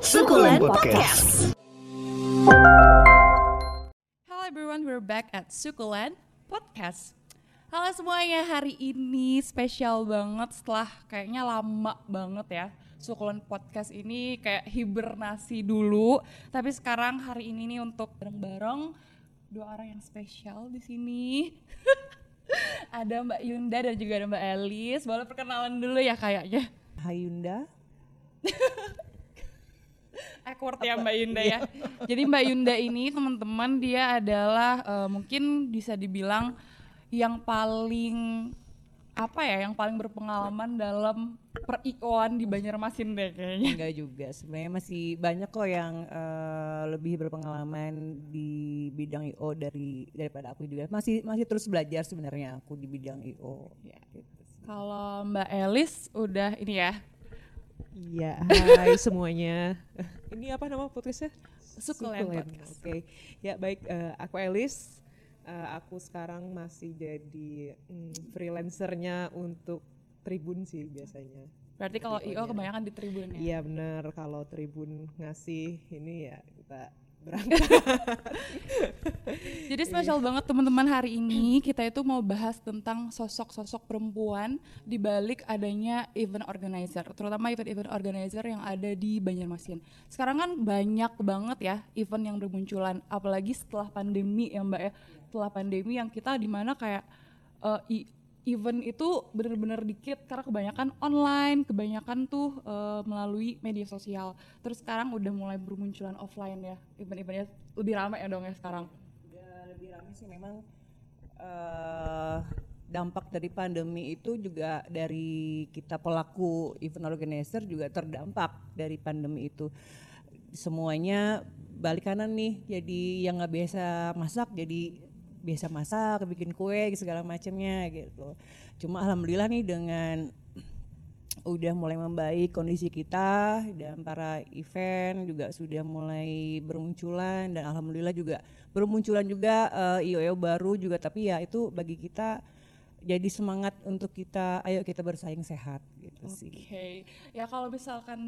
Sukulen Podcast. Hello everyone, we're back at Sukulen Podcast. Halo semuanya, hari ini spesial banget setelah kayaknya lama banget ya. Sukulen Podcast ini kayak hibernasi dulu, tapi sekarang hari ini nih untuk bareng-bareng dua orang yang spesial di sini. ada Mbak Yunda dan juga ada Mbak Elis. Boleh perkenalan dulu ya kayaknya. Hai Yunda. awkward ya Mbak Yunda ya. Jadi Mbak Yunda ini teman-teman dia adalah eh, mungkin bisa dibilang yang paling apa ya, yang paling berpengalaman dalam per IO-an di Banjarmasin deh kayaknya. Enggak juga, sebenarnya masih banyak kok yang eh, lebih berpengalaman di bidang IO dari daripada aku juga. Masih masih terus belajar sebenarnya aku di bidang IO. Ya. Kalau Mbak Elis udah ini ya Iya, hai semuanya. Ini apa nama podcastnya? Sukulen Sukulen, Podcast. Oke, ya baik. eh, aku Elis. Eh, aku sekarang masih jadi mm, freelancernya untuk Tribun sih biasanya. Berarti kalau IO banyak. kebanyakan di Tribun ya. Iya benar. Kalau Tribun ngasih ini ya kita berangkat. Jadi spesial banget teman-teman hari ini kita itu mau bahas tentang sosok-sosok perempuan di balik adanya event organizer, terutama event-event organizer yang ada di Banjarmasin. Sekarang kan banyak banget ya event yang bermunculan, apalagi setelah pandemi ya Mbak ya. Setelah pandemi yang kita di mana kayak i- event itu bener-bener dikit karena kebanyakan online, kebanyakan tuh eh, melalui media sosial. Terus sekarang udah mulai bermunculan offline ya, event-eventnya lebih ramai ya dong ya sekarang. Udah lebih ramai sih memang eh dampak dari pandemi itu juga dari kita pelaku event organizer juga terdampak dari pandemi itu. Semuanya balik kanan nih, jadi yang nggak biasa masak jadi biasa masak, bikin kue segala macamnya gitu. Cuma alhamdulillah nih dengan udah mulai membaik kondisi kita dan para event juga sudah mulai bermunculan dan alhamdulillah juga bermunculan juga eh, IO baru juga tapi ya itu bagi kita jadi semangat untuk kita ayo kita bersaing sehat gitu sih. Oke, ya kalau misalkan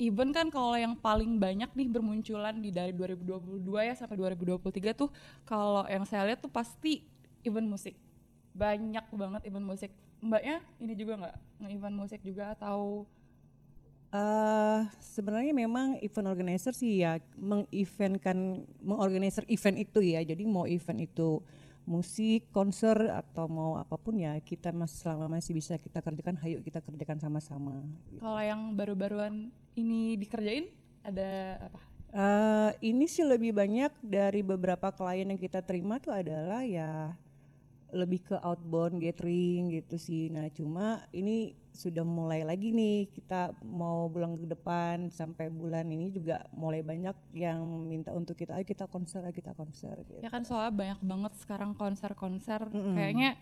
event kan kalau yang paling banyak nih bermunculan di dari 2022 ya sampai 2023 tuh kalau yang saya lihat tuh pasti event musik. Banyak banget event musik. Mbaknya ini juga nggak nge-event musik juga atau eh sebenarnya memang event organizer sih ya mengeventkan mengorganizer event itu ya. Jadi mau event itu musik, konser atau mau apa pun ya kita mas selama masih bisa kita kerjakan, ayo kita kerjakan sama-sama. kalau yang baru-baruan ini dikerjain ada apa? Eh, ini sih lebih banyak dari beberapa klien yang kita terima tuh adalah ya lebih ke outbound gathering gitu sih. Nah cuma ini sudah mulai lagi nih kita mau bulan ke depan sampai bulan ini juga mulai banyak yang minta untuk kita ayo kita konser ayo kita konser gitu. Ya kan soalnya banyak banget sekarang konser-konser kayaknya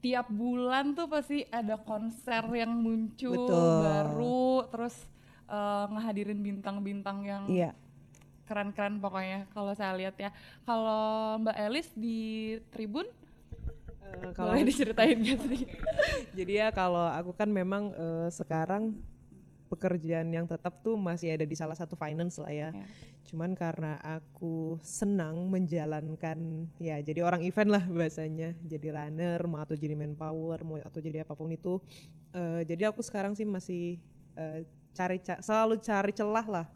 tiap bulan tuh pasti ada konser yang muncul Betul. baru terus eh, ngehadirin bintang-bintang yang Iya. keren-keren pokoknya kalau saya lihat ya. Kalau Mbak Elis di Tribun Eh, kalau diceritain gitu. Jadi ya kalau aku kan memang eh, sekarang pekerjaan yang tetap tuh masih ada di salah satu finance lah ya. Ya. Cuman karena aku senang menjalankan ya jadi orang event lah bahasanya. Jadi runner mau atau jadi manpower mau atau jadi apa pun itu. Eh, jadi aku sekarang sih masih eh, cari ca- selalu cari celah lah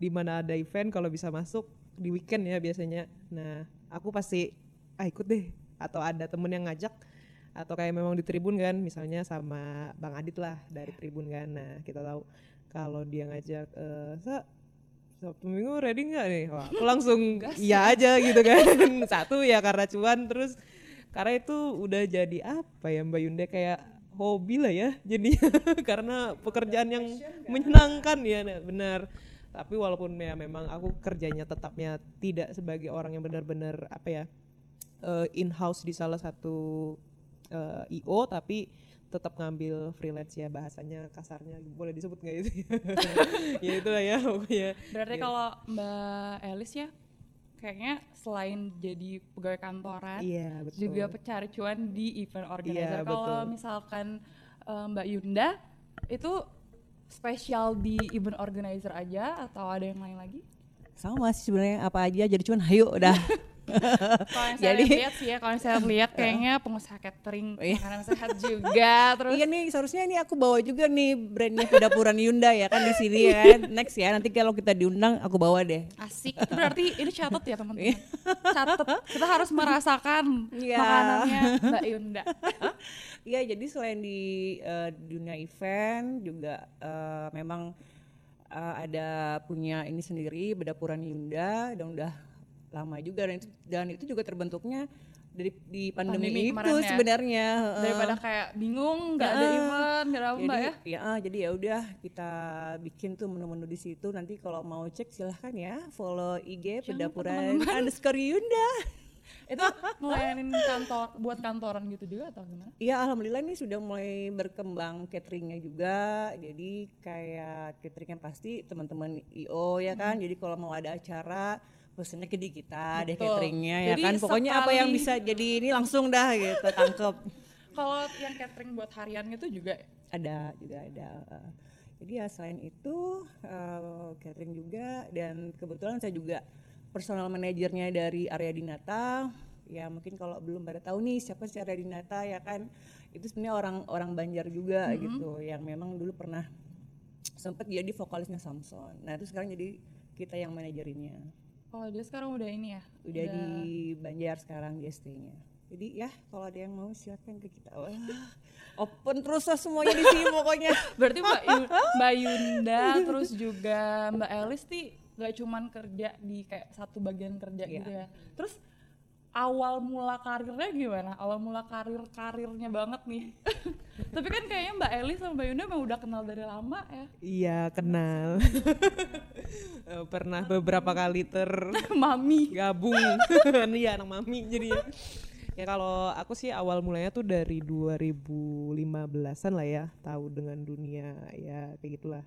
di mana ada event kalau bisa masuk di weekend ya biasanya. Nah, aku pasti ah ikut deh atau ada temen yang ngajak atau kayak memang di tribun kan misalnya sama Bang Adit lah dari tribun kan. Nah kita tahu kalau dia ngajak eh sa Sabtu minggu ready nggak nih? Wah, aku langsung iya aja gitu kan. Satu ya karena cuan terus karena itu udah jadi apa ya Mbak Yunda kayak hobi lah ya jadinya karena pekerjaan yang menyenangkan ya nah, benar. Tapi walaupun ya memang aku kerjanya tetapnya tidak sebagai orang yang benar-benar apa ya in house di salah satu eh, IO tapi tetap ngambil freelance ya bahasanya kasarnya boleh disebut nggak itu ya itu lah ya pokoknya Berarti Iya. kalau Mbak Elis ya kayaknya selain jadi pegawai kantoran iya betul juga pencari cuan di event organizer. Iya, Kalau betul. misalkan eh, Mbak Yunda itu spesial di event organizer aja atau ada yang lain lagi? Sama sih sebenarnya apa aja jadi cuman hayo udah. Kalau yang saya Jadi- lihat sih ya, kalau saya lihat kayaknya pengusaha catering, Iya. makanan sehat juga, terus Iya nih seharusnya ini aku bawa juga nih brandnya Pedapuran Yunda ya kan di sini ya kan. Next ya nanti kalau kita diundang aku bawa deh. asik. Itu berarti ini catat ya teman-teman. catat. Kita harus merasakan Iya. makanannya Mbak Yunda. Iya jadi selain di eh, dunia event juga eh, memang eh, ada punya ini sendiri Pedapuran Yunda dan udah lama juga dan itu dan itu juga terbentuknya dari di pandemi, Pandemi itu ya. sebenarnya. Daripada kayak bingung, nggak ada event, nggak apa Mbak ya. jadi, ah, jadi ya udah kita bikin tuh menu-menu di situ. Nanti kalau mau cek silahkan ya follow IG Pedapuran underscore Yunda. Itu ngelayanin kantor, buat kantoran gitu juga atau gimana? Iya alhamdulillah ini sudah mulai berkembang cateringnya juga. Jadi kayak catering yang pasti teman-teman IO ya kan. Jadi kalau mau ada acara pesennya ke di kita deh cateringnya ya Jadi kan. Pokoknya apa yang sekali- bisa jadi ini langsung dah gitu tangkep. Kalau yang catering buat harian itu juga? Ada juga ada jadi ya selain itu eh, catering juga dan kebetulan saya juga personal manajernya dari area Dinata. Ya mungkin kalau belum pada tahu nih siapa sih area Dinata ya kan? Itu sebenarnya orang orang Banjar juga gitu yang memang dulu pernah sempat jadi vokalisnya Samson. Nah itu sekarang jadi kita yang manajerinnya Oh dia sekarang udah ini ya? udah di Banjar sekarang di ST-nya jadi ya kalau ada yang mau silakan ke kita Wah, open terus lah semuanya di sini pokoknya Berarti Mbak, Yu- Mbak Yunda terus juga Mbak Elis nih gak cuman kerja di kayak satu bagian kerja Iya. gitu ya. Terus awal mula karirnya gimana? Awal mula karir karirnya banget nih. Tapi kan kayaknya Mbak Elis sama Mbak Yunda udah kenal dari lama ya. Iya kenal. Eh, Pernah beberapa kali Mami. tergabung. Iya anak mami jadi. Ya kalau aku sih awal mulanya tuh dari 2015-an lah ya, tahu dengan dunia ya kayak gitulah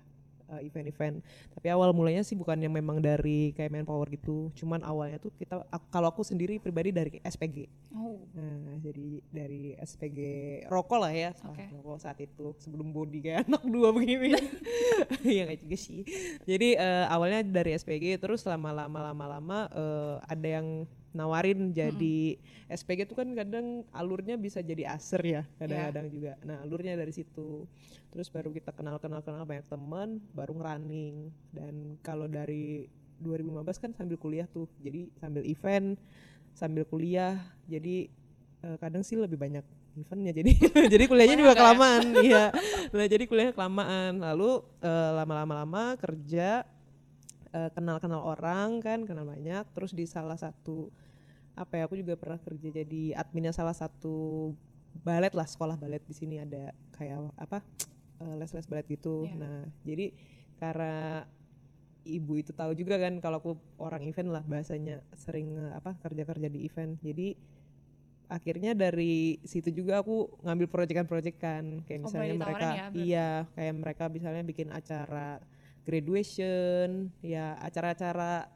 eh, event-event. Tapi awal mulanya sih bukan yang memang dari kayak Manpower gitu. Cuman awalnya tuh kita aku- kalau aku sendiri pribadi dari SPG. Oh. Nah, jadi dari SPG rokok lah ya, Oke. rokok saat itu sebelum body kayak anak dua begini. Iya kayak juga sih. Jadi eh, awalnya dari SPG terus lama-lama lama-lama eh, ada yang nawarin jadi SPG itu kan kadang alurnya bisa jadi aser ya kadang-kadang juga. Nah alurnya dari situ. Terus baru kita kenal-kenal kenal banyak teman, baru ngerunning. Dan kalau dari 2015 kan sambil kuliah tuh, jadi sambil event, sambil kuliah, jadi eh, kadang sih lebih banyak eventnya. Jadi jadi kuliahnya juga ya? kelamaan. Iya. Nah jadi kuliahnya kelamaan. Lalu eh, lama-lama lama kerja eh, kenal-kenal orang kan kenal banyak. Terus di salah satu apa ya aku juga pernah kerja jadi adminnya salah satu balet lah sekolah balet di sini ada kayak apa eh, les-les balet gitu. Iya. nah jadi karena ibu itu tahu juga kan kalau aku orang event lah bahasanya sering eh, apa kerja-kerja di event. Jadi akhirnya dari situ juga aku ngambil proyekan-proyekan. Kayak Oh, misalnya mulai mereka ya, iya kayak mereka misalnya bikin acara graduation ya acara-acara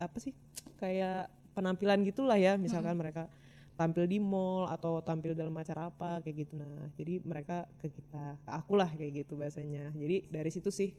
apa sih kayak penampilan gitulah ya. Misalkan mereka tampil di mall atau tampil dalam acara apa kayak gitu. Nah jadi mereka ke kita ke aku lah kayak gitu bahasanya. Jadi dari situ sih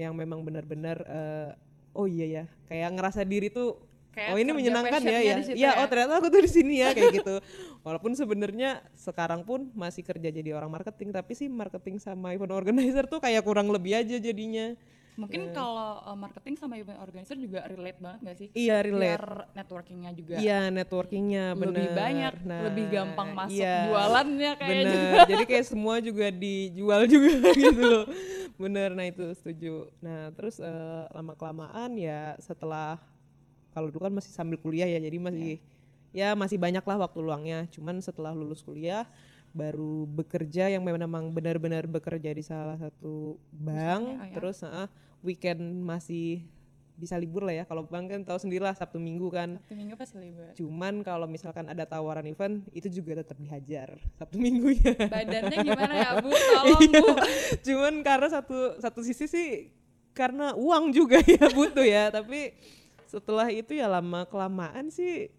yang memang benar-benar eh, oh iya ya kayak ngerasa diri tuh Kayak oh ini menyenangkan ya ya. ya ya. oh ternyata aku tuh di sini ya kayak gitu. Walaupun sebenarnya sekarang pun masih kerja jadi orang marketing tapi sih marketing sama event organizer tuh kayak kurang lebih aja jadinya Mungkin kalau uh, marketing sama event organizer juga relate banget gak sih? iya relate Biar networkingnya juga Iya networkingnya bener. lebih banyak, Nah, lebih gampang masuk iya, jualannya kayaknya Bener. juga. Jadi kayak semua juga dijual juga gitu loh. Bener. Nah itu setuju. Nah terus eh, lama kelamaan ya setelah kalau dulu kan masih sambil kuliah ya jadi masih ya masih banyak lah waktu luangnya. Cuman setelah lulus kuliah baru bekerja yang memang benar-benar bekerja di salah satu bank. oh ya. Terus eh, weekend masih bisa libur lah ya. Kalau bank kan tahu sendirilah Sabtu Minggu kan. Sabtu minggu pasti libur. Cuman kalau misalkan ada tawaran event itu juga tetap dihajar Sabtu Minggunya. Badannya gimana ya Bu? Tolong Bu. Cuman karena satu satu sisi sih karena uang juga ya butuh ya, tapi setelah itu ya lama kelamaan sih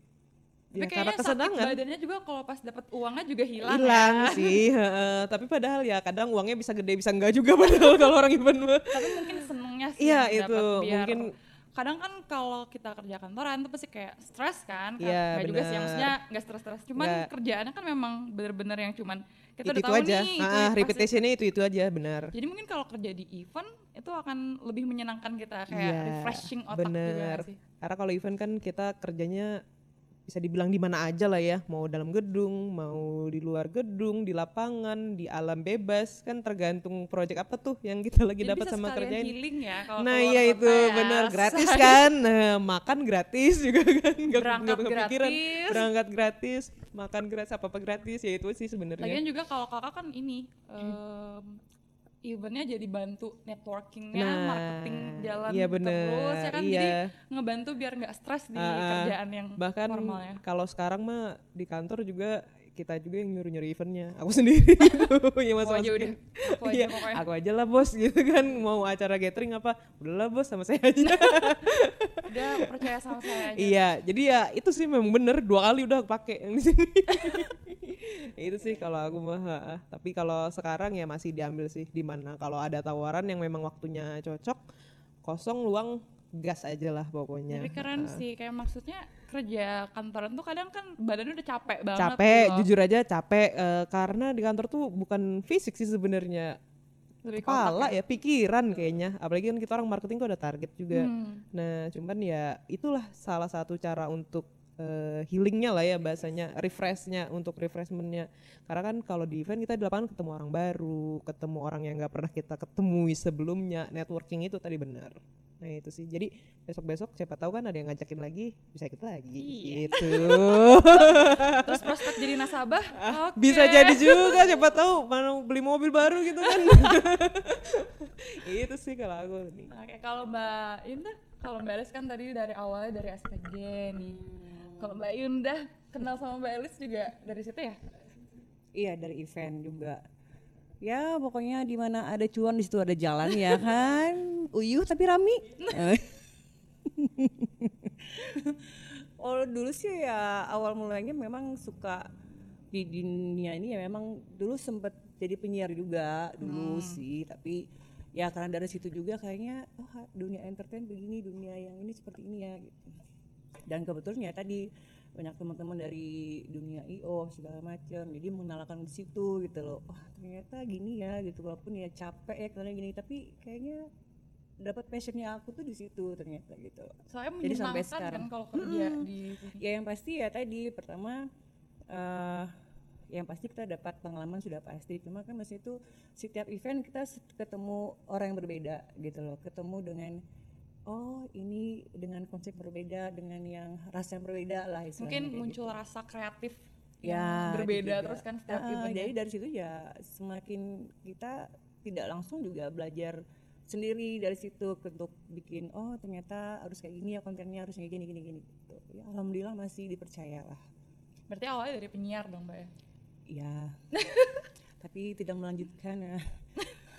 Tapi ya karena kayaknya sakit kesenangan badannya juga kalau pas dapat uangnya juga hilang. hilang ya. sih heeh. tapi padahal ya kadang uangnya bisa gede bisa enggak juga padahal kalau orang event Tapi mungkin senengnya sih Iya, itu. biar Mungkin- kadang kan kalau kita kerja kantoran tuh pasti kayak stres kan kan Iya, nggak juga sih bener. maksudnya nggak stres-stres cuman Nggak. kerjaannya kan memang bener-bener yang cuman kita itu udah itu tahu aja nih itu ah, pasti- repetitionnya itu itu aja benar jadi mungkin kalau kerja di event itu akan lebih menyenangkan kita kayak Iya, refreshing otak juga bener. nggak sih karena kalau event kan kita kerjanya bisa dibilang di mana aja lah ya. Mau dalam gedung mau di luar gedung di lapangan di alam bebas. Kan tergantung project apa tuh yang kita lagi dapat sama kerjain. healing ya kalau nah iya itu ya. benar. Gratis kan? Nah, makan gratis juga kan? Nggak Berangkat nggak kepikiran. gratis. berangkat gratis makan gratis apa apa gratis. Ya itu sih sebenarnya. Lagian juga kalau kakak kan ini em, eventnya jadi bantu networkingnya, Nah, marketing jalan iya terus bener, ya kan iya. jadi ngebantu biar nggak stres di ah. kerjaan yang bahkan formalnya. kalau sekarang mah di kantor juga kita juga yang nyuruh nyuruh eventnya. Aku sendiri gitu. Ya mas aja udah, aku aja Iya, pokoknya. aku aja lah bos gitu kan. Mau acara gathering apa udahlah bos sama saya aja. Udah percaya sama saya aja. iya jadi ya itu sih memang bener. Dua kali udah aku pakai yang di sini. Itu sih kalau aku mah tapi kalau sekarang ya masih diambil sih. Di mana kalau ada tawaran yang memang waktunya cocok kosong luang gas aja lah pokoknya. Tapi keren sih, kayak maksudnya kerja kantoran tuh kadang kan badannya udah capek banget capek gitu loh. jujur aja capek eh, karena di kantor tuh bukan fisik sih sebenarnya. Kepala otak ya pikiran kayaknya. Apalagi kan kita orang marketing tuh ada target juga. Hmm. nah cuman ya itulah salah satu cara untuk eh, healingnya lah ya bahasanya refreshnya untuk refreshmentnya. Karena kan kalau di event kita di lapangan ketemu orang baru ketemu orang yang nggak pernah kita ketemui sebelumnya networking itu tadi benar. Nah itu sih. Jadi besok besok siapa tahu kan ada yang ngajakin lagi bisa ikut lagi. Iya. gitu. Terus prospek jadi nasabah, oke. bisa jadi juga siapa tahu. Mana beli mobil baru gitu kan. Itu sih kalau aku nih. Oke, kalau Mbak Indah, kalau Mbak Elis kan tadi dari awalnya dari SPG nih. Kalau Mbak Indah kenal sama Mbak Elis juga dari situ ya? Iya dari event juga. Ya pokoknya di mana ada cuan di situ ada jalan ya kan. Uyuh tapi rami. oh dulu sih ya awal mulanya memang suka di dunia ini ya memang dulu sempet jadi penyiar juga dulu sih tapi ya karena dari situ juga kayaknya oh dunia entertain begini dunia yang ini seperti ini ya gitu. Dan kebetulan ya tadi banyak teman-teman dari dunia IO segala macam jadi mengenalkan di situ gitu loh. Wah ternyata gini ya gitu. Walaupun ya capek ya karena gini. Tapi kayaknya dapat passionnya aku tuh di situ ternyata gitu. Soalnya Jadi sampai menyenangkan sekarang. kan kalau kerja di sini. ya yang pasti ya tadi. Pertama eh yang pasti kita dapat pengalaman sudah pasti. Cuma kan maksudnya itu setiap event kita ketemu orang yang berbeda gitu loh. Ketemu dengan oh ini dengan konsep berbeda dengan yang rasa yang berbeda lah Mungkin muncul rasa kreatif Ya, yang berbeda juga. terus kan setiap event. jadi dari situ ya semakin kita tidak langsung juga belajar sendiri dari situ untuk bikin oh ternyata harus kayak gini ya kontennya harus kayak gini gini gini gitu. Ya, alhamdulillah masih dipercaya lah. Berarti awalnya dari penyiar dong, Mbak ya? Ya. tapi tidak melanjutkan ya.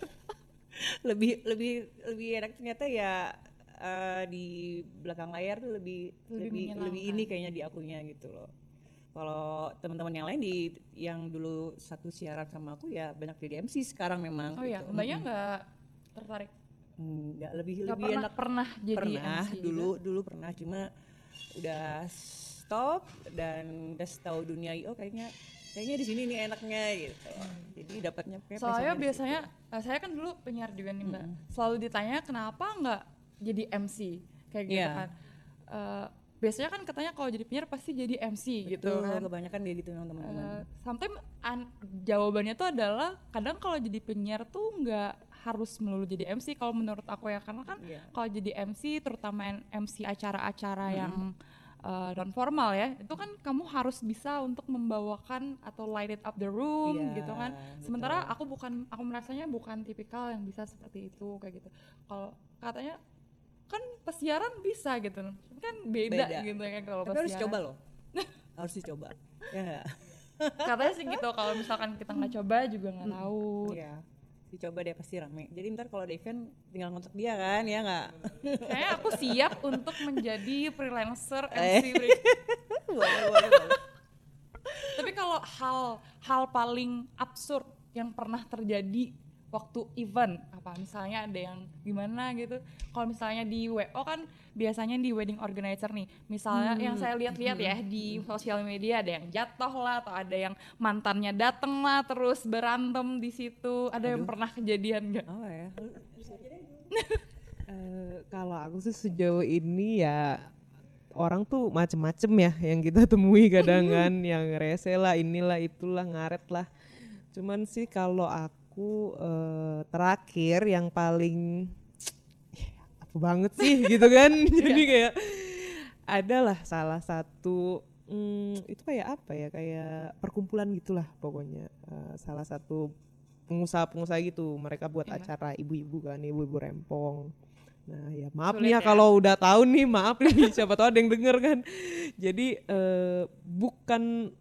lebih lebih lebih enak ternyata ya eh, di belakang layar tuh lebih Lebih lebih lebih, ini kayaknya di akunya gitu loh. Kalau teman-teman yang lain di yang dulu satu siaran sama aku ya banyak jadi MC sekarang memang. Oh iya, gitu. Mbaknya nggak tertarik? Enggak lebih Nggak lebih pernah enak pernah jadi pernah MC juga? dulu dulu pernah cuma udah stop dan udah tahu dunia IO kayaknya kayaknya di sini nih enaknya gitu. Jadi dapatnya Soalnya biasanya eh, saya kan dulu penyiar juga nih mbak. Selalu ditanya kenapa nggak jadi MC kayak gitu Iya. kan. Eh, biasanya kan katanya kalau jadi penyiar pasti jadi MC gitu Betul, kan. kebanyakan dia gitu memang teman-teman. Eh, sometimes an- jawabannya tuh adalah kadang kalau jadi penyiar tuh nggak harus melulu jadi MC kalau menurut aku ya karena kan Iya. kalau jadi MC terutama MC acara-acara yang non formal ya itu kan kamu harus bisa untuk membawakan atau light it up the room Iya, gitu kan betul. sementara aku bukan aku merasanya bukan tipikal yang bisa seperti itu kayak gitu kalau katanya kan pesiaran bisa gitu kan beda, Beda. gitu ya kan kalau Tapi harus pesiaran. coba loh. harus dicoba. ya nggak? katanya sih gitu kalau misalkan kita nggak coba juga nggak tahu Iya. Dicoba deh pasti rame. Jadi ntar kalau ada event tinggal ngontak dia kan, ya nggak? kayaknya aku siap untuk menjadi freelancer Eh. MC break. boleh, boleh, boleh. Tapi kalau hal hal paling absurd yang pernah terjadi waktu event apa misalnya ada yang gimana gitu. Kalau misalnya di WO kan biasanya di wedding organizer nih. Misalnya yang saya lihat-lihat ya di sosial media ada yang jatuh lah atau ada yang mantannya dateng lah terus berantem di situ. Ada yang pernah kejadian nggak? Oh ya. Eh, kalau aku sih sejauh ini ya orang tuh macem-macem ya yang kita temui kadang kan. Yang rese lah inilah itulah ngaret lah. Cuman sih kalau aku eh, terakhir yang paling apa banget sih gitu kan? Jadi kayak adalah salah satu hmm, itu kayak apa ya kayak perkumpulan gitulah pokoknya. Eh, salah satu pengusaha-pengusaha gitu mereka buat Iya. acara ibu-ibu kan ibu-ibu rempong. Nah ya maaf Sulit nih ya, ya. kalau udah tahu nih maaf nih siapa tahu ada yang denger kan. Jadi eh, bukan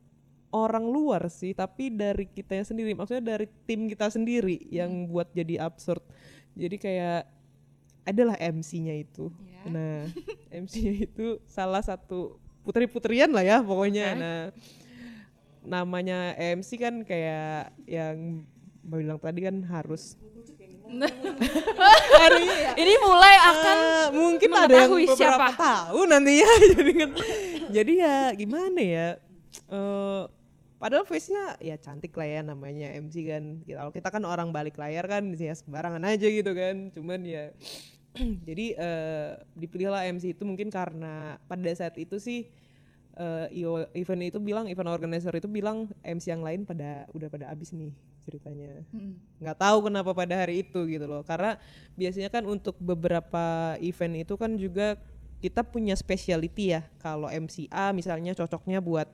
orang luar sih tapi dari kita sendiri maksudnya dari tim kita sendiri yang buat jadi absurd jadi kayak adalah MC-nya itu Ya. nah MC-nya itu salah satu putri-putrian lah ya pokoknya Oke. nah namanya MC kan kayak yang Mbak bilang tadi kan harus Aduh, iya. ini mulai akan Eh, mungkin ada yang beberapa siapa. tahun nantinya jadi kan jadi ya gimana ya eh padahal face-nya ya cantik lah ya namanya MC kan. Kita- kalau kita kan orang balik layar kan ya sembarangan aja gitu kan. Cuman ya jadi eh dipilihlah MC itu mungkin karena pada saat itu sih io- event itu bilang event organizer itu bilang MC yang lain pada udah pada habis nih ceritanya. Hmm. nggak tahu kenapa pada hari itu gitu loh. Karena biasanya kan untuk beberapa event itu kan juga kita punya speciality ya. Kalau MCA misalnya cocoknya buat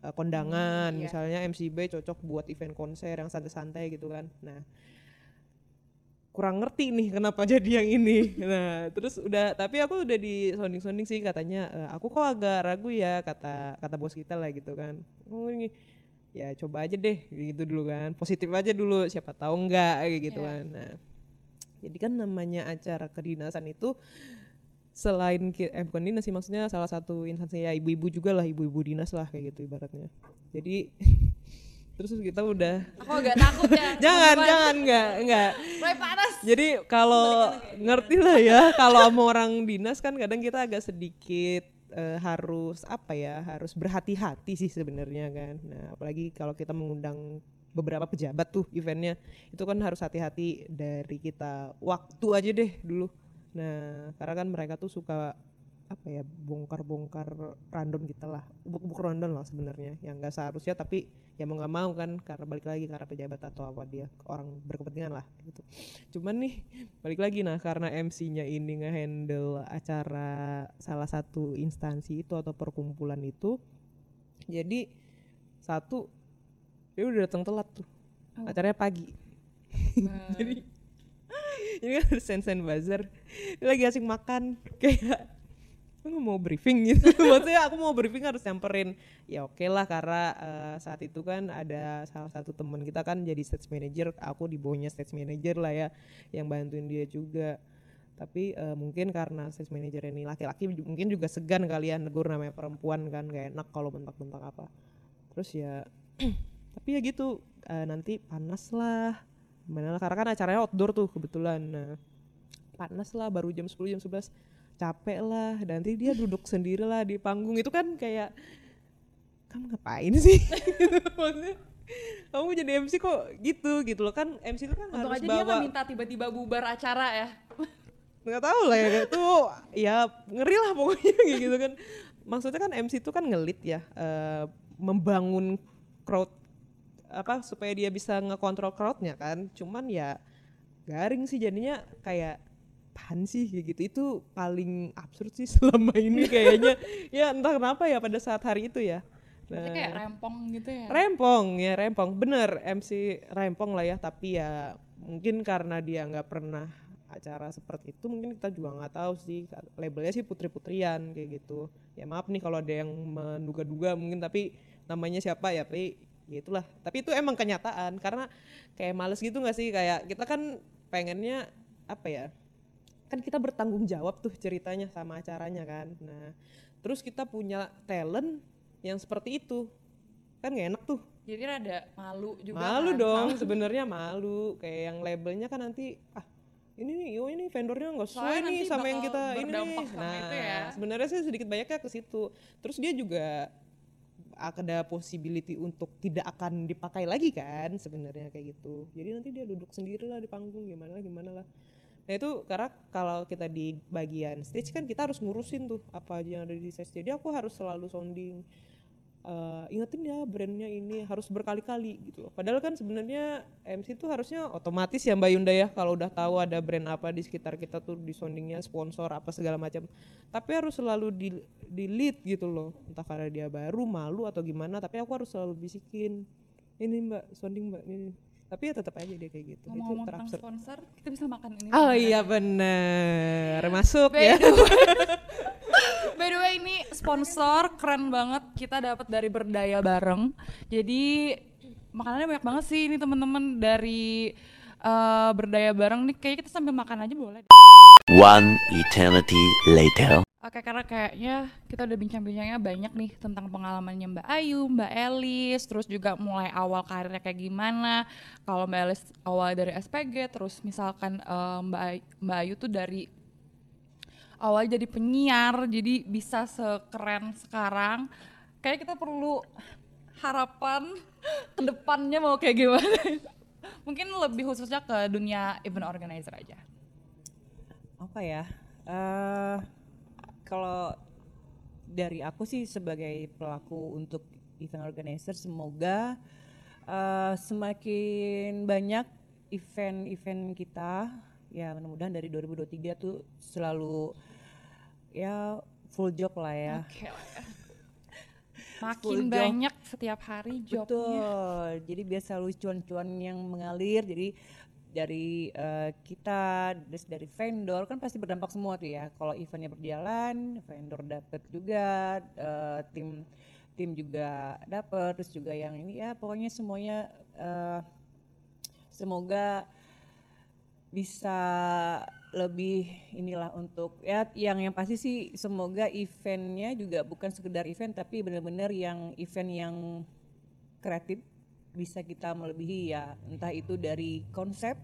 uh, kondangan. Iya. misalnya MCB cocok buat event konser yang santai-santai gitu kan. Nah kurang ngerti nih kenapa jadi yang ini. Nah terus udah tapi aku udah di sounding sounding sih katanya "Eh, aku kok agak ragu ya kata kata bos kita lah gitu kan. Oh ini ya coba aja deh gitu dulu kan. Positif aja dulu siapa tahu enggak gitu Iya. kan. Nah jadi kan namanya acara kedinasan itu selain eh bukan dinas sih maksudnya salah satu instansi ya ibu-ibu juga lah ibu-ibu dinas lah kayak gitu ibaratnya. Jadi terus kita udah aku agak takut ya. Jangan jangan enggak enggak mulai panas. Jadi kalau ngerti lah ya kalau sama orang dinas kan kadang kita agak sedikit eh, harus apa ya harus berhati-hati sih sebenarnya kan. Nah apalagi kalau kita mengundang beberapa pejabat tuh eventnya itu kan harus hati-hati dari kita. Waktu aja deh dulu nah karena kan mereka tuh suka apa ya bongkar-bongkar random kita lah. Buk-buk random lah sebenarnya. Yang nggak seharusnya tapi ya mau nggak mau kan karena balik lagi karena pejabat atau apa dia orang berkepentingan lah gitu. Cuman nih balik lagi nah karena MC-nya ini ngehandle acara salah satu instansi itu atau perkumpulan itu jadi satu dia udah datang telat tuh. Oh. acaranya pagi. Nah, jadi kan sen-sen dia lagi asik makan. Kayak aku mau briefing? Gitu. Maksudnya aku mau briefing harus nyamperin. Ya oke lah karena eh, saat itu kan ada salah satu teman kita kan jadi stage manager. Aku di bawahnya stage manager lah ya yang bantuin dia juga. Tapi eh, mungkin karena stage manager ini laki-laki mungkin juga segan kalian negur namanya perempuan kan gak enak kalau bentak-bentak apa. Terus ya tapi ya gitu eh, nanti panas lah gimana lah karena kan acaranya outdoor tuh kebetulan. Nah panas lah baru jam 10 jam 11 capek lah dan nanti dia duduk sendiri lah di panggung. Itu kan kayak kamu ngapain sih? Gitu, maksudnya. Kamu jadi MC kok gitu gitu loh. Kan MC itu kan untung harus aja dia bawa minta tiba-tiba bubar acara ya. Nggak tahu lah ya itu ya ngeri lah pokoknya gitu kan. Maksudnya kan MC itu kan ngelit ya eh, membangun crowd apa supaya dia bisa ngekontrol crowdnya kan. Cuman ya garing sih jadinya kayak apaan sih? Kayak gitu. Itu paling absurd sih selama ini kayaknya. Ya entah kenapa ya pada saat hari itu ya. Nah, kayak rempong gitu ya? Rempong ya rempong. Bener MC rempong lah ya. Tapi ya mungkin karena dia nggak pernah acara seperti itu mungkin kita juga nggak tahu sih. Labelnya sih putri putrian kayak gitu. Ya maaf nih kalau ada yang menduga-duga mungkin tapi namanya siapa ya tapi ya itulah. Tapi itu emang kenyataan karena kayak males gitu nggak sih? Kayak kita kan pengennya apa ya kan kita bertanggung jawab tuh ceritanya sama acaranya kan. Nah terus kita punya talent yang seperti itu. Kan gak enak tuh. Jadi rada malu juga. malu kan, dong sebenarnya malu. Kayak yang labelnya kan nanti ah ini nih yo ini vendornya nggak sesuai Soalnya nih sama yang kita ini. nih sama nah ya. sebenarnya sih sedikit banyaknya ke situ. Terus dia juga ada possibility untuk tidak akan dipakai lagi kan sebenarnya kayak gitu. Jadi nanti dia duduk sendiri lah di panggung gimana gimana lah. Nah itu karena kalau kita di bagian stage kan kita harus ngurusin tuh apa aja yang ada di stage. Jadi aku harus selalu sounding eh, ingetin ya brandnya ini harus berkali-kali gitu loh. Padahal kan sebenarnya MC itu harusnya otomatis ya Mbak Yunda ya kalau udah tahu ada brand apa di sekitar kita tuh di soundingnya sponsor apa segala macam. Tapi harus selalu di, di lead gitu loh. Entah karena dia baru malu atau gimana. Tapi aku harus selalu bisikin ini Mbak sounding Mbak ini. Tapi ya tetap aja dia kayak gitu. itu Ngomong-ngomong tentang sponsor, kita bisa makan ini. Oh iya bener masuk By ya. By the way ini sponsor keren banget kita dapat dari berdaya bareng. Jadi makanannya banyak banget sih ini teman-teman dari eh, berdaya bareng nih kayaknya kita sambil makan aja boleh. One eternity later. Oke karena kayaknya kita udah bincang-bincangnya banyak nih tentang pengalamannya Mbak Ayu, Mbak Elis, terus juga mulai awal karirnya kayak gimana. Kalau Mbak Elis awal dari SPG, terus misalkan eh, Mbak Ayu, Mbak Ayu tuh dari awal jadi penyiar, jadi bisa sekeren sekarang. Kayak kita perlu harapan ke depannya mau kayak gimana. Mungkin lebih khususnya ke dunia event organizer aja. apa ya eh kalau dari aku sih sebagai pelaku untuk event organizer semoga eh, semakin banyak event-event kita ya mudah-mudahan dari 2023 tuh selalu ya full job lah ya ya. Makin Full job. banyak setiap hari jobnya. Betul. Jadi biar selalu cuan-cuan yang mengalir. Jadi dari eh, kita, terus dari vendor kan pasti berdampak semua tuh ya. Kalau eventnya berjalan, vendor dapat juga, eh, tim tim juga dapat, terus juga yang ini ya pokoknya semuanya eh, semoga bisa lebih inilah untuk ya yang yang pasti sih semoga eventnya juga bukan sekedar event tapi benar-benar yang event yang kreatif bisa kita melebihi ya. Entah itu dari konsep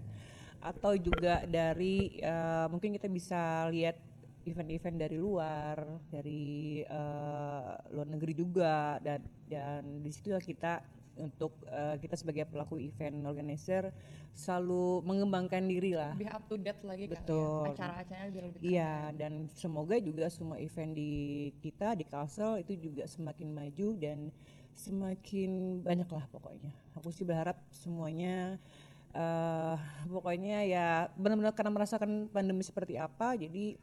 atau juga dari eh, mungkin kita bisa lihat event-event dari luar dari eh, luar negeri juga dan dan di situ kita untuk eh, kita sebagai pelaku event organizer selalu mengembangkan diri lah Lebih up to date lagi Betul. kan ya. Acara-acaranya biar lebih Iya, dan semoga juga semua event di kita di Kalsel itu juga semakin maju dan semakin banyak lah pokoknya. Aku sih berharap semuanya eh pokoknya ya benar-benar karena merasakan pandemi seperti apa, jadi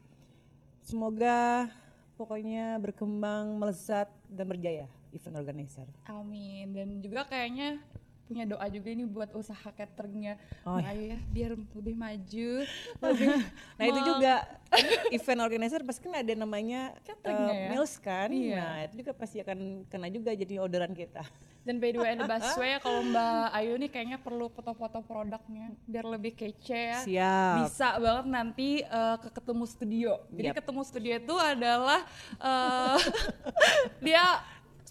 semoga pokoknya berkembang, melesat dan berjaya event organizer. Amin. Dan juga kayaknya punya doa juga ini buat usaha cateringnya Oh, Ayu ya biar lebih maju lebih Nah itu juga event organizer pasti kan ada namanya eh, ya? meals kan, Iya. nah itu juga pasti akan kena juga jadi orderan kita. dan by the way ada busway kalau Mbak Ayu nih kayaknya perlu foto-foto produknya biar lebih kece ya Siap. bisa banget nanti eh, ke ketemu studio jadi Yap. ketemu studio itu adalah eh, dia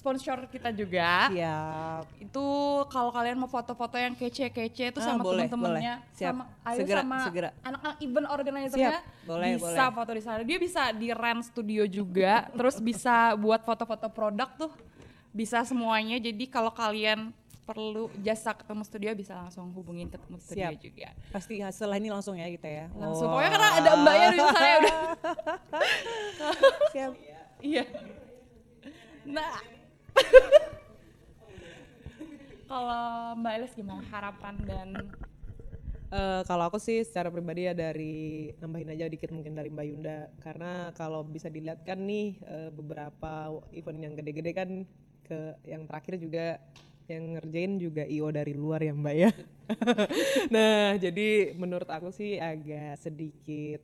sponsor kita juga Siap. itu kalau kalian mau foto-foto yang kece-kece itu Ah, sama boleh. Siap. sama Ayu Segera, sama segera. anak-anak event organizer-nya. Boleh, bisa boleh. foto di sana dia bisa di rent studio juga terus bisa buat foto-foto produk tuh bisa semuanya jadi kalau kalian perlu jasa ketemu studio bisa langsung hubungin ketemu studio Siap. juga Pasti setelah ini langsung ya kita ya. langsung Wah. pokoknya karena ada mbaknya di saya udah Siap. Iya. Nah. Kalau Mbak Elis gimana harapan dan Eh, kalau aku sih secara pribadi ya dari nambahin aja dikit mungkin dari Mbak Yunda karena kalau bisa dilihat kan nih eh, beberapa event yang gede-gede kan ke yang terakhir juga yang ngerjain juga IO dari luar ya Mbak ya. nah jadi menurut aku sih agak sedikit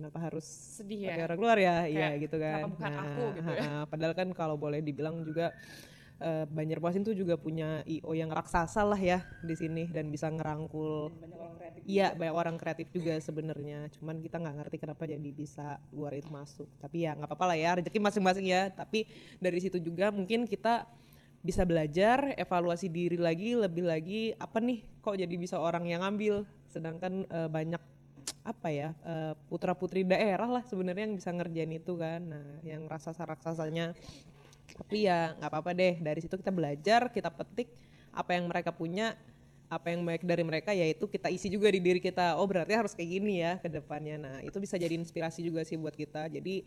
kenapa harus Sedih ya? pakai orang luar ya? Iya gitu kan. kenapa bukan aku gitu ya? padahal kan kalau boleh dibilang juga eh, Banjarmasin tuh juga punya IO yang raksasa lah ya di sini dan bisa ngerangkul. Iya banyak orang kreatif juga sebenarnya. Cuman kita nggak ngerti kenapa jadi bisa luar itu masuk. Tapi ya nggak apa-apa lah ya rezeki masing-masing ya. Tapi dari situ juga mungkin kita bisa belajar evaluasi diri lagi lebih lagi apa nih kok jadi bisa orang yang ngambil. Sedangkan eh, banyak apa ya eh, putra putri daerah lah sebenarnya yang bisa ngerjain itu kan. Nah yang raksasa raksasanya tapi ya nggak apa-apa deh dari situ kita belajar kita petik apa yang mereka punya apa yang baik dari mereka yaitu kita isi juga di diri kita. Oh berarti harus kayak gini ya ke depannya. Nah itu bisa jadi inspirasi juga sih buat kita. Jadi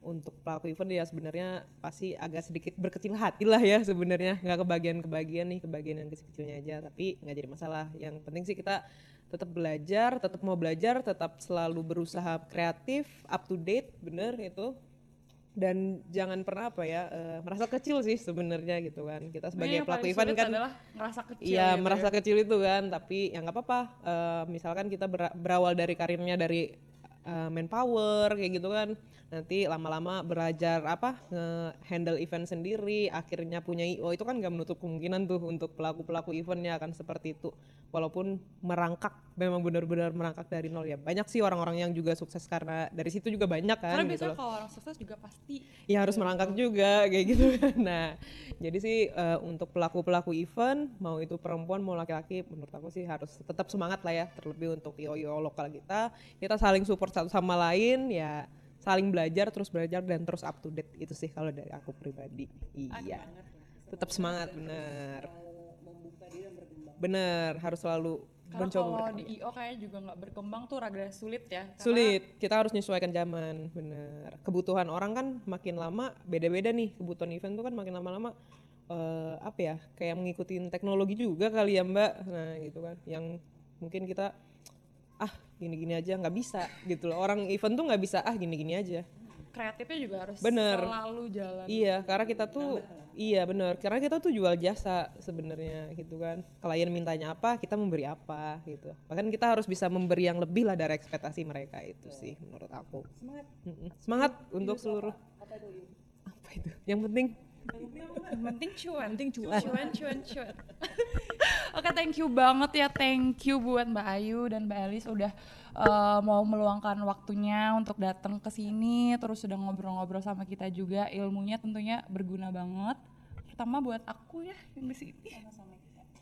untuk pelaku event ya sebenarnya pasti agak sedikit berkecil hati lah ya sebenarnya. Nggak kebagian kebagian nih kebagian yang kecil-kecilnya aja. Tapi nggak jadi masalah. Yang penting sih kita tetap belajar tetap mau belajar tetap selalu berusaha kreatif up to date bener itu dan jangan pernah apa ya eh, merasa kecil sih sebenarnya gitu kan kita sebagai Yang pelaku event kan ngerasa kecil Iya gitu merasa ya. kecil itu kan, tapi ya nggak apa-apa. Eh, misalkan kita bera- berawal dari karirnya dari eh, manpower kayak gitu kan, nanti lama-lama belajar apa handle event sendiri, akhirnya punya IO itu kan nggak menutup kemungkinan tuh untuk pelaku-pelaku eventnya akan seperti itu. Walaupun merangkak, memang benar-benar merangkak dari nol ya. Banyak sih orang-orang yang juga sukses karena dari situ juga banyak kan. Karena gitu biasanya loh kalau orang sukses juga pasti ya harus merangkak juga kayak gitu kan. Nah, jadi sih eh, untuk pelaku-pelaku event mau itu perempuan mau laki-laki menurut aku sih harus tetap semangat lah ya terlebih untuk IO-IO lokal kita. Kita saling support satu sama lain ya saling belajar terus belajar dan terus up to date itu sih kalau dari aku pribadi. Iya. Tetap semangat bener. Bener harus selalu karena mencoba kalau di IO kayaknya juga nggak berkembang tuh rada sulit ya. Karena Sulit, kita harus menyesuaikan zaman, bener. Kebutuhan orang kan makin lama beda-beda nih. Kebutuhan event tuh kan makin lama-lama eh, apa ya? Kayak mengikuti teknologi juga kali ya Mbak. Nah gitu kan, yang mungkin kita ah gini-gini aja nggak bisa gitu loh. Orang event tuh nggak bisa ah gini-gini aja. Kreatifnya juga harus Bener. selalu jalan. Iya, karena kita tuh iya bener. Karena kita tuh jual jasa sebenarnya gitu kan. Klien mintanya apa, kita memberi apa gitu. Bahkan kita harus bisa memberi yang lebih lah dari ekspektasi mereka itu sih menurut aku. Semangat. Semangat untuk seluruh. Apa itu? Yang penting Yang penting cuan. penting cuan. Cuan, cuan, cuan. Oke, thank you banget ya. Thank you buat Mbak Ayu dan Mbak Elis udah eh, mau meluangkan waktunya untuk datang ke sini terus sudah ngobrol-ngobrol sama kita juga. Ilmunya tentunya berguna banget. Terutama buat aku ya yang di sini.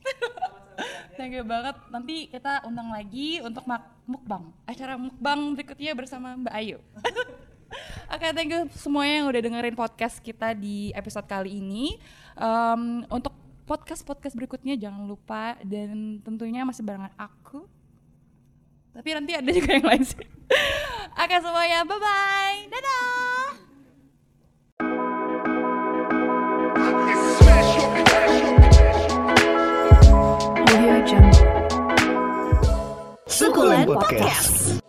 Thank you banget. Nanti kita undang lagi untuk mukbang. Acara mukbang berikutnya bersama Mbak Ayu. Oke, thank you semuanya yang udah dengerin podcast kita di episode kali ini. Em, untuk podcast-podcast berikutnya jangan lupa dan tentunya masih barengan aku. Tapi nanti ada juga yang lain sih. Oke semuanya, bye-bye. Dadah! Sukulen Podcast.